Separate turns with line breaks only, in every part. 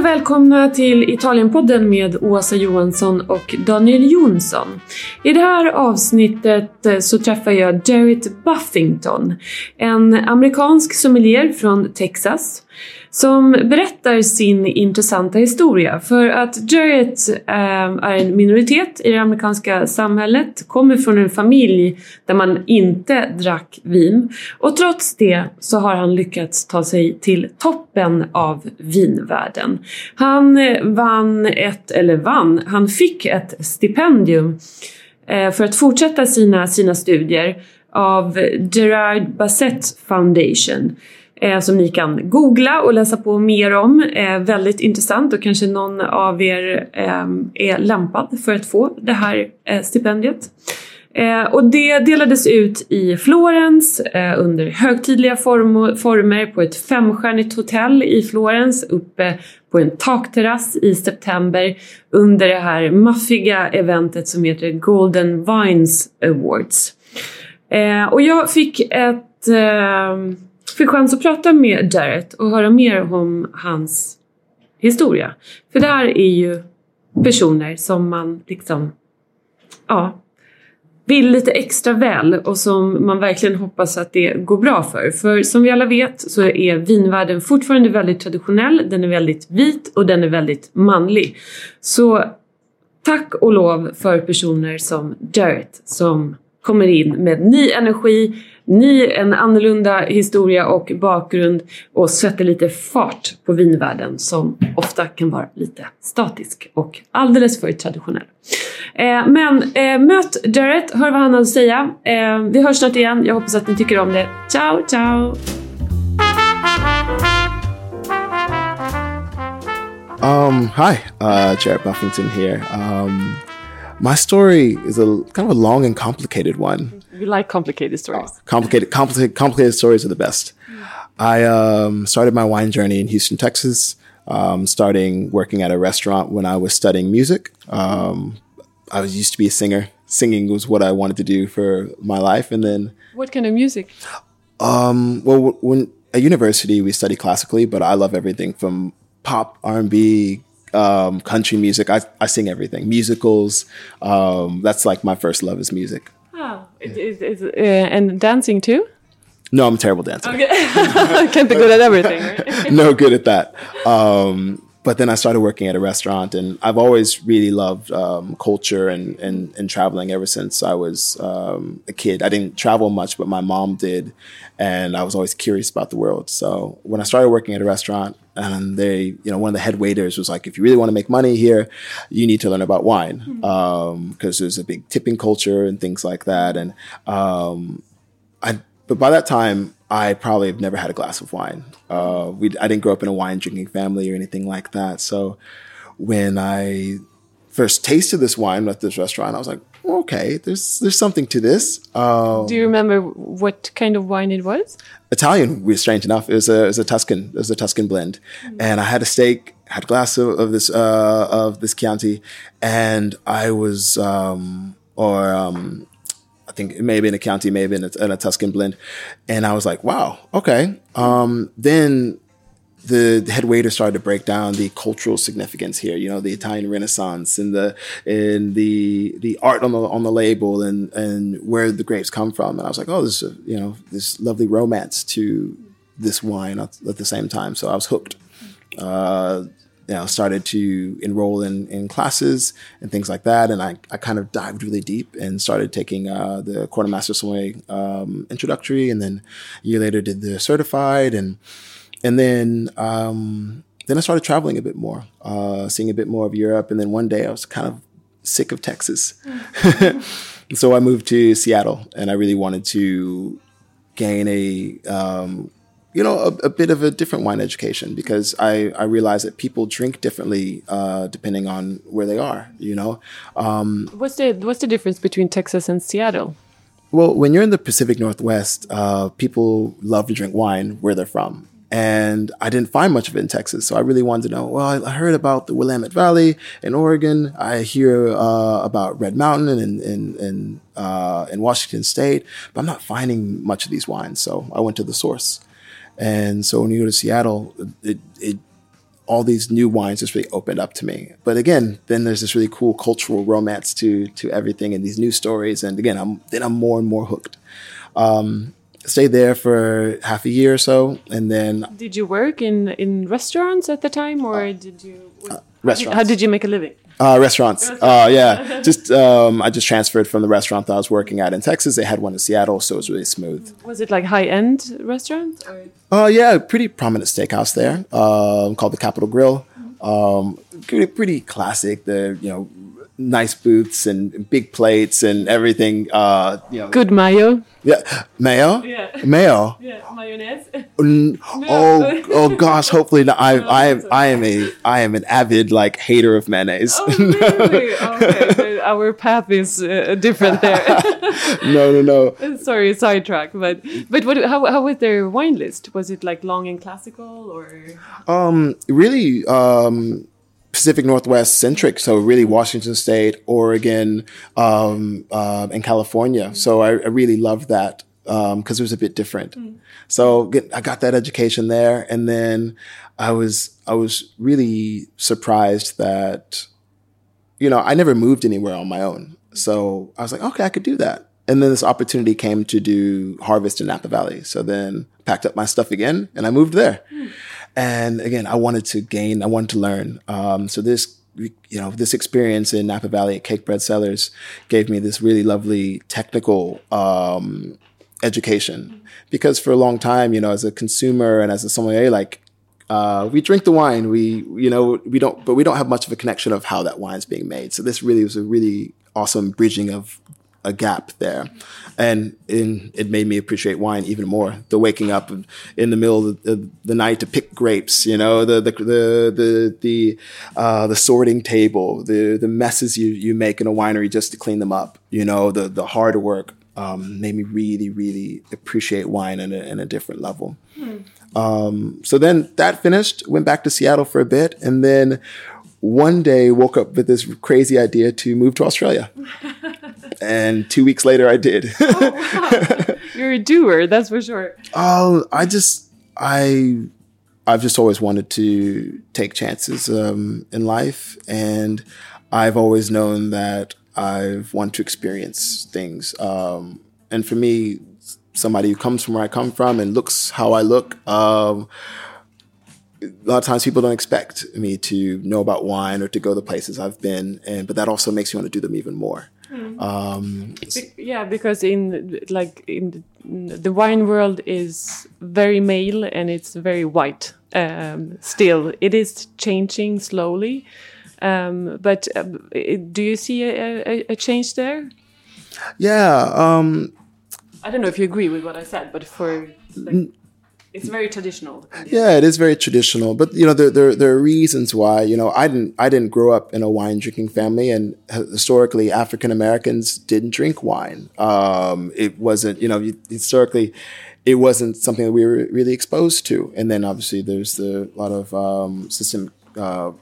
och välkomna till Italienpodden med Åsa Johansson och Daniel Jonsson. I det här avsnittet eh, så träffar jag Jarrett Buffington, en amerikansk sommelier från Texas som berättar sin intressanta historia. För att Jarrett ehm, är en minoritet i det amerikanska samhället, kommer från en familj där man inte drack vin och trots det så har han lyckats ta sig till toppen av vinvärlden. Han eh, vann ett, eller vann, han fick ett stipendium eh, för att fortsätta sina, sina studier av Gerard Bassett Foundation eh, som ni kan googla och läsa på mer om. Eh, väldigt intressant och kanske någon av er eh, är lämpad för att få det här eh, stipendiet. Eh, och det delades ut i Florens eh, under högtidliga form former på ett femstjärnigt hotell i Florens uppe på en takterrass i september under det här maffiga eventet som heter Golden Vines Awards. Eh, och jag fick ett eh, fick chans att prata med Jarrett och höra mer om hans historia. För det här är ju personer som man liksom, ja, vill lite extra väl och som man verkligen hoppas att det går bra för. För som vi alla vet så är vinvärlden fortfarande väldigt traditionell, den är väldigt vit och den är väldigt manlig. Så tack och lov för personer som Jarrett som kommer in med ny energi, ny, en annorlunda historia och bakgrund och sätter lite fart på vinvärlden som ofta kan vara lite statisk och alldeles för traditionell. Eh, men eh, möt Jarrett, hör vad han har att säga. Eh, vi hörs snart igen, jag hoppas att ni tycker om det. Ciao, ciao!
Um, hi, uh, Jared Buffington here. Um, my story is a kind of a long and complicated one.
You like complicated stories. Oh,
complicated, complicated, complicated stories are the best. I um, started my wine journey in Houston, Texas, um, starting working at a restaurant when I was studying music. Um, I was used to be a singer. Singing was what I wanted to do for my life, and then
what kind of music?
Um, well, when at university we study classically, but I love everything from pop, R and B, um, country music. I, I sing everything. Musicals. Um, that's like my first love is music.
Oh, is, is, uh, and dancing too?
No, I'm a terrible dancer.
Okay. Can't be good at everything. Right?
no good at that. Um, but then I started working at a restaurant, and I've always really loved um, culture and, and, and traveling ever since I was um, a kid. I didn't travel much, but my mom did, and I was always curious about the world. So when I started working at a restaurant, and they, you know, one of the head waiters was like, "If you really want to make money here, you need to learn about wine because mm-hmm. um, there's a big tipping culture and things like that." And um, I, but by that time, I probably have never had a glass of wine. Uh, we, I didn't grow up in a wine drinking family or anything like that. So when I first tasted this wine at this restaurant, I was like, okay, there's there's something to this.
Um, Do you remember what kind of wine it was?
Italian. We strange enough, it was a it was a Tuscan. It was a Tuscan blend, mm. and I had a steak, had a glass of, of this uh, of this Chianti, and I was um, or um, I think it may have been a County, may have been a, a Tuscan blend. And I was like, wow, okay. Um, then the, the head waiter started to break down the cultural significance here, you know, the Italian Renaissance and the and the the art on the on the label and and where the grapes come from. And I was like, oh, this is a, you know this lovely romance to this wine at, at the same time. So I was hooked. Uh, you know, started to enroll in, in classes and things like that. And I, I kind of dived really deep and started taking uh, the Court of Master Sommelier um, introductory, and then a year later did the certified, and and then um, then I started traveling a bit more, uh, seeing a bit more of Europe. And then one day I was kind of sick of Texas, so I moved to Seattle, and I really wanted to gain a um, you know, a, a, bit of a different wine education because I, I realize that people drink differently uh, depending on where they are. You know,
um, what's the what's the difference between Texas and Seattle?
Well, when you're in the Pacific Northwest, uh, people love to drink wine where they're from. And I didn't find much of it in Texas. So I really wanted to know, well, I heard about the Willamette Valley in Oregon. I hear uh, about Red Mountain in, in, in, uh, in Washington State, but I'm not finding much of these wines. So I went to the source. And so when you go to Seattle, it, it all these new wines just really opened up to me. But again, then there's this really cool cultural romance to to everything and these new stories. And again, I'm then I'm more and more hooked. Um, stayed there for half a year or so, and then
Did you work in in restaurants at the time, or did you?
restaurants.
How did you make a living?
Uh, restaurants. Uh, yeah. just um, I just transferred from the restaurant that I was working at in Texas. They had one in Seattle, so it was really smooth.
Was it like high end restaurant? Oh
Uh, yeah, pretty prominent steakhouse there um, called the Capital Grille. Um, pretty, pretty classic. The you know nice booths and big plates and everything. Uh, you know,
Good mayo.
yeah, mayo.
Yeah.
Mayo.
Yeah, mayonnaise.
N- Oh, oh gosh! Hopefully, not. I, I am, I am a, I am an avid like hater of mayonnaise.
oh, really? Okay, so our path is uh, different there.
no, no, no.
Sorry, sidetrack. But but what? How how was their wine list? Was it like long and classical, or
Um, really, um, Pacific Northwest centric. So really, Washington State, Oregon, um, um, and California. So I, I really loved that because it was a bit different. So get, I got that education there, and then I was I was really surprised that you know I never moved anywhere on my own. So I was like, okay, I could do that. And then this opportunity came to do harvest in Napa Valley. So then packed up my stuff again and I moved there. And again, I wanted to gain, I wanted to learn. Um, so this, you know, this experience in Napa Valley at Cakebread Cellars gave me this really lovely technical um, education. Because for a long time, you know, as a consumer and as a sommelier, like uh, we drink the wine, we you know we don't, but we don't have much of a connection of how that wine's being made. So this really was a really awesome bridging of a gap there, and in, it made me appreciate wine even more. The waking up in the middle of the, the night to pick grapes, you know, the the the the the, uh, the sorting table, the the messes you you make in a winery just to clean them up, you know, the the hard work. Um, made me really, really appreciate wine in a, in a different level. Um, so then that finished, went back to Seattle for a bit, and then one day woke up with this crazy idea to move to Australia. and two weeks later, I did.
you're a doer? That's for sure.
Oh, I just I I've just always wanted to take chances um, in life, and I've always known that I've wanted to experience things. Um, and for me, somebody who comes from where I come from and looks how I look, um, a lot of times people don't expect me to know about wine or to go the places I've been, and but that also makes me want to do them even more. Um,
Be- yeah, because in like in the, the wine world is very male and it's very white. Um, still, it is changing slowly. Um, but it- do you see a, a, a change there?
yeah, um,
I don't know if you agree with what I said, but for like, it's very traditional.
Yeah, it is very traditional, but you know there, there there are reasons why. You know, I didn't I didn't grow up in a wine drinking family, and historically African Americans didn't drink wine. Um, it wasn't you know historically it wasn't something that we were really exposed to. And then obviously there's the lot of um, system. Uh,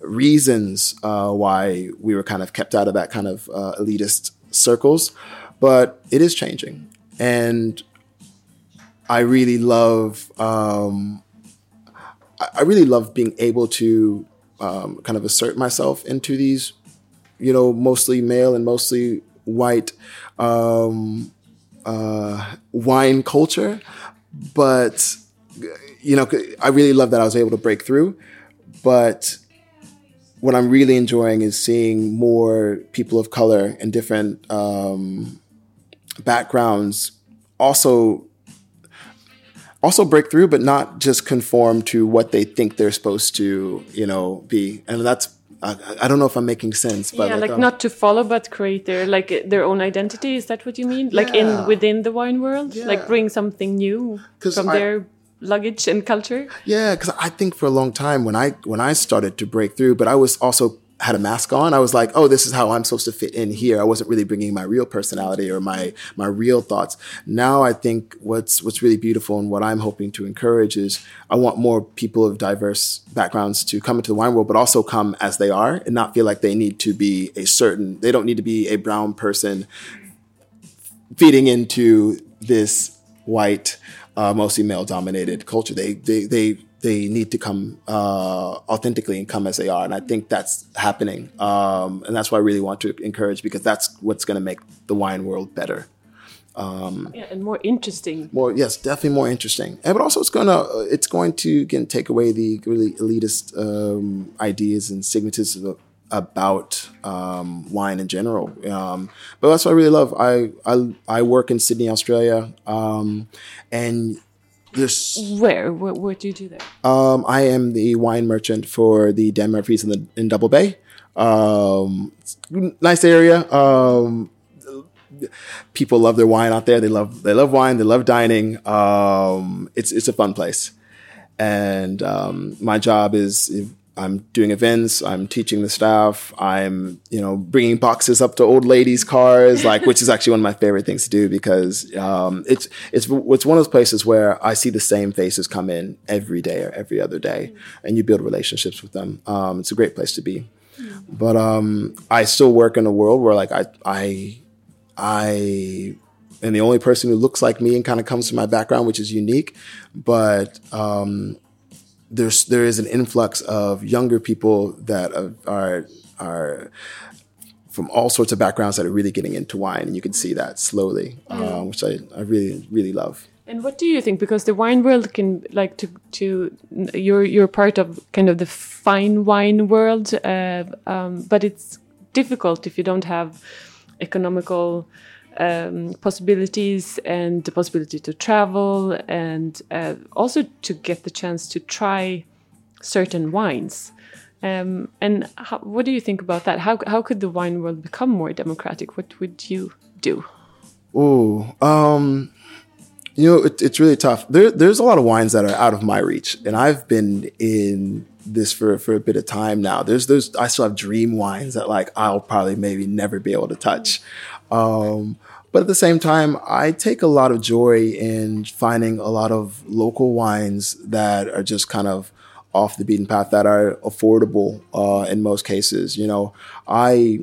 reasons uh, why we were kind of kept out of that kind of uh, elitist circles, but it is changing, and I really love. Um, I really love being able to um, kind of assert myself into these, you know, mostly male and mostly white um, uh, wine culture, but you know, I really love that I was able to break through, but what I'm really enjoying is seeing more people of color and different um, backgrounds also also break through, but not just conform to what they think they're supposed to, you know, be. And that's I, I don't know if I'm making sense, but
yeah, like
um,
not to follow, but create their like their own identity. Is that what you mean? Like
Yeah.
in within the wine world,
Yeah.
like bring something new from
I-
their luggage and culture.
Yeah, because I think for a long time when I when I started to break through, but I was also had a mask on. I was like, oh, this is how I'm supposed to fit in here. I wasn't really bringing my real personality or my my real thoughts. Now I think what's what's really beautiful and what I'm hoping to encourage is I want more people of diverse backgrounds to come into the wine world, but also come as they are and not feel like they need to be a certain. They don't need to be a brown person feeding into this white uh, mostly male dominated culture. They they they they need to come uh, authentically and come as they are, and I think that's happening. Um, and that's why I really want to encourage because that's what's going to make the wine world better.
Um, yeah, and more interesting.
More, yes, definitely more interesting. And but also, it's gonna it's going to again take away the really elitist um, ideas and stigmatism about um, wine in general. Um, but that's what I really love. I I, I work in Sydney, Australia, um, and this
where what, what do you do there?
Um, I am the wine merchant for the Dan Murphy's in the in Double Bay. Um, nice area. Um, people love their wine out there. They love they love wine. They love dining. Um, it's it's a fun place, and um, my job is I'm doing events. I'm teaching the staff. I'm you know bringing boxes up to old ladies' cars, like which is actually one of my favorite things to do because um, it's it's it's one of those places where I see the same faces come in every day or every other day, and you build relationships with them. Um, it's a great place to be. But um, I still work in a world where like I I I am the only person who looks like me and kind of comes from my background, which is unique. But um, there's there is an influx of younger people that are are from all sorts of backgrounds that are really getting into wine, and you can see that slowly, um, which I, I really really love.
And what do you think? Because the wine world can like to to you're you're part of kind of the fine wine world, uh, um, but it's difficult if you don't have economical um, possibilities and the possibility to travel and uh, also to get the chance to try certain wines. Um, and how, what do you think about that? How, how could the wine world become more democratic? What would you do?
Oh, um, you know, it, it's really tough. There, there's a lot of wines that are out of my reach, and I've been in this for for a bit of time now. There's there's I still have dream wines that like I'll probably maybe never be able to touch. Um, but at the same time, I take a lot of joy in finding a lot of local wines that are just kind of off the beaten path that are affordable uh, in most cases. You know, I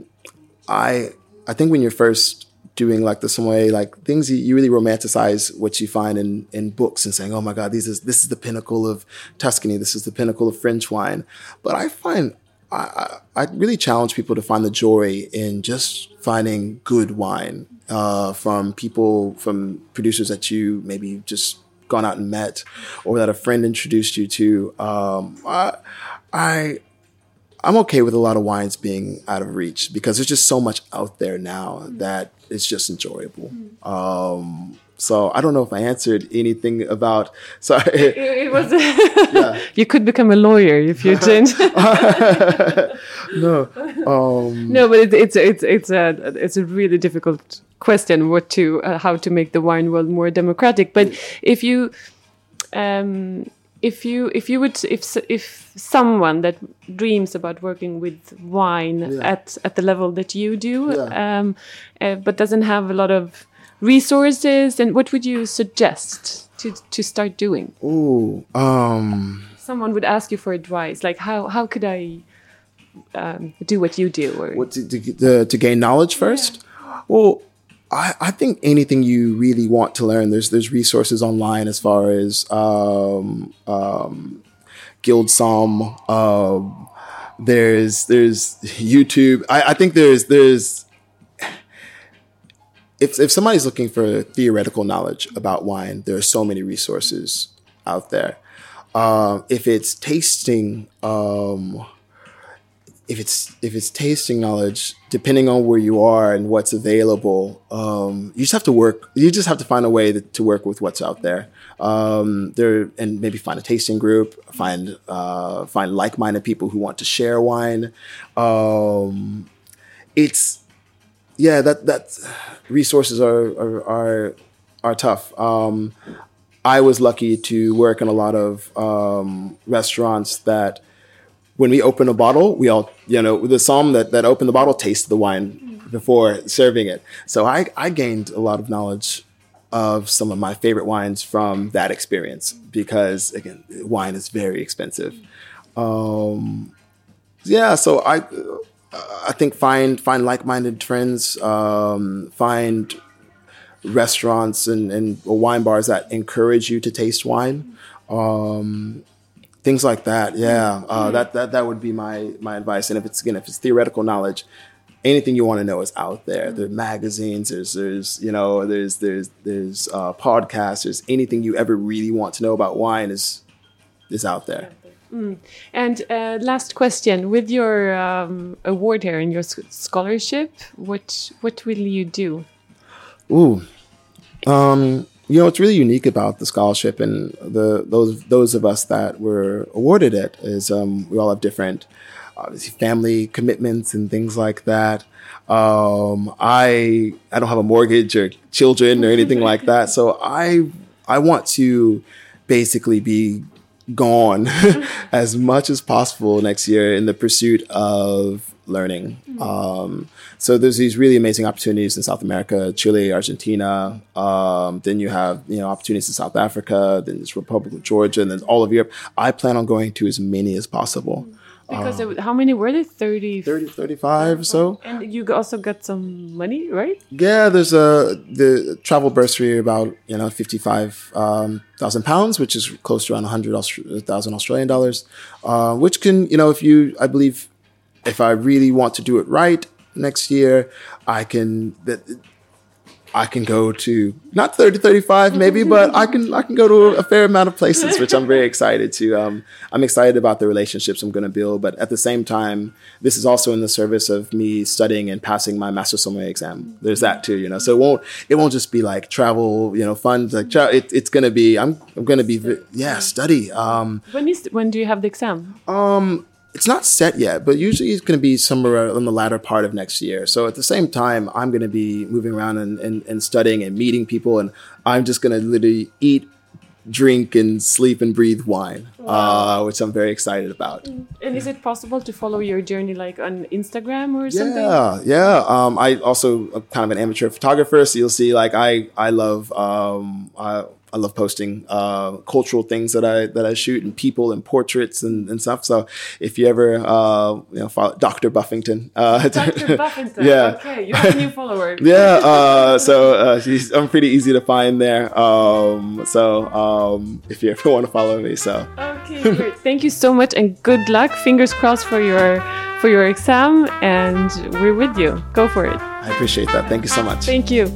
I I think when you're first doing like the sommelier, like things you, you, really romanticize what you find in, in books and saying, oh my God, these is, this is the pinnacle of Tuscany. This is the pinnacle of French wine. But I find, I, I really challenge people to find the joy in just finding good wine uh, from people, from producers that you maybe just gone out and met or that a friend introduced you to. Um, I, I I'm okay with a lot of wines being out of reach because there's just so much out there now that it's just enjoyable. Um, so I don't know if I answered anything about. Sorry,
it, it was. yeah. You could become a lawyer if you didn't.
no, um,
no, but it, it's it's it's a it's a really difficult question. What to uh, how to make the wine world more democratic? But if you. Um, if you if you would if if someone that dreams about working with wine yeah. at at the level that you do yeah. um, uh, but doesn't have a lot of resources and what would you suggest to to start doing
oh um
someone would ask you for advice like how how could i um, do what you do or
what to, to, to gain knowledge first yeah. well I, I, think anything you really want to learn, there's there's resources online as far as um, um, GuildSomm. Um, there's there's YouTube. I, I, think there's there's if if somebody's looking for theoretical knowledge about wine, there are so many resources out there. Uh, if it's tasting um, if it's if it's tasting knowledge, depending on where you are and what's available, um, you just have to work. You just have to find a way to, to work with what's out there. Um, there and maybe find a tasting group, find uh, find like minded people who want to share wine. Um, it's yeah, that that resources are are are, are tough. Um, I was lucky to work in a lot of um, restaurants that when we open a bottle, we all, you know, the somm that, that opened the bottle tasted the wine before serving it. So I, I gained a lot of knowledge of some of my favorite wines from that experience because again, wine is very expensive. Um, yeah, so I, I think find find like minded friends, um, find restaurants and, and wine bars that encourage you to taste wine. Um, things like that. Yeah, uh, that that that would be my my advice. And if it's again, if it's theoretical knowledge, anything you want to know is out there. There's magazines. There's there's you know there's there's there's uh, podcasts. There's anything you ever really want to know about wine is is out there.
Mm. And uh, last question: With your um, award here and your scholarship, what what will you do?
Ooh, um, you know, what's really unique about the scholarship and the those those of us that were awarded it is um, we all have different obviously family commitments and things like that. Um, I I don't have a mortgage or children or anything like that, so I I want to basically be gone as much as possible next year in the pursuit of learning. Mm-hmm. Um, so there's these really amazing opportunities in South America, Chile, Argentina. Um, then you have you know opportunities in South Africa. Then there's Republic of Georgia, and then all of Europe. I plan on going to as many as possible. Mm-hmm.
Because um, how many were there? 30?
30, 35 so.
And you also got some money, right?
Yeah, there's a the travel bursary about, you know, 55,000 um, pounds, which is close to around 100,000 Australian dollars, uh, which can, you know, if you, I believe, if I really want to do it right next year, I can, that I can go to not 30, 35 maybe, but I can I can go to a fair amount of places, which I'm very excited to. Um, I'm excited about the relationships I'm going to build, but at the same time, this is also in the service of me studying and passing my master sommelier exam. There's that too, you know. So it won't it won't just be like travel, you know, fun. Like tra- it, it's going to be I'm I'm going to be yeah study. Um,
when is when do you have the exam?
Um, it's not set yet, but usually it's going to be somewhere in the latter part of next year. So at the same time, I'm going to be moving around and, and, and studying and meeting people, and I'm just going to literally eat, drink, and sleep and breathe wine, wow. uh, which I'm very excited about.
And is it possible to follow your journey like on Instagram or something?
Yeah, yeah. Um, I also am kind of an amateur photographer, so you'll see like I I love um, I, I love posting uh, cultural things that I that I shoot and people and portraits and, and stuff. So if you ever uh, you know follow Dr. Buffington,
uh, Dr. Buffington, yeah, okay, you have a new follower.
yeah, uh, so uh, she's I'm pretty easy to find there. Um, so um, if you ever want to follow me, so
okay, great. Thank you so much and good luck. Fingers crossed for your for your exam, and we're with you. Go for it.
I appreciate that. Thank you so much.
Thank you.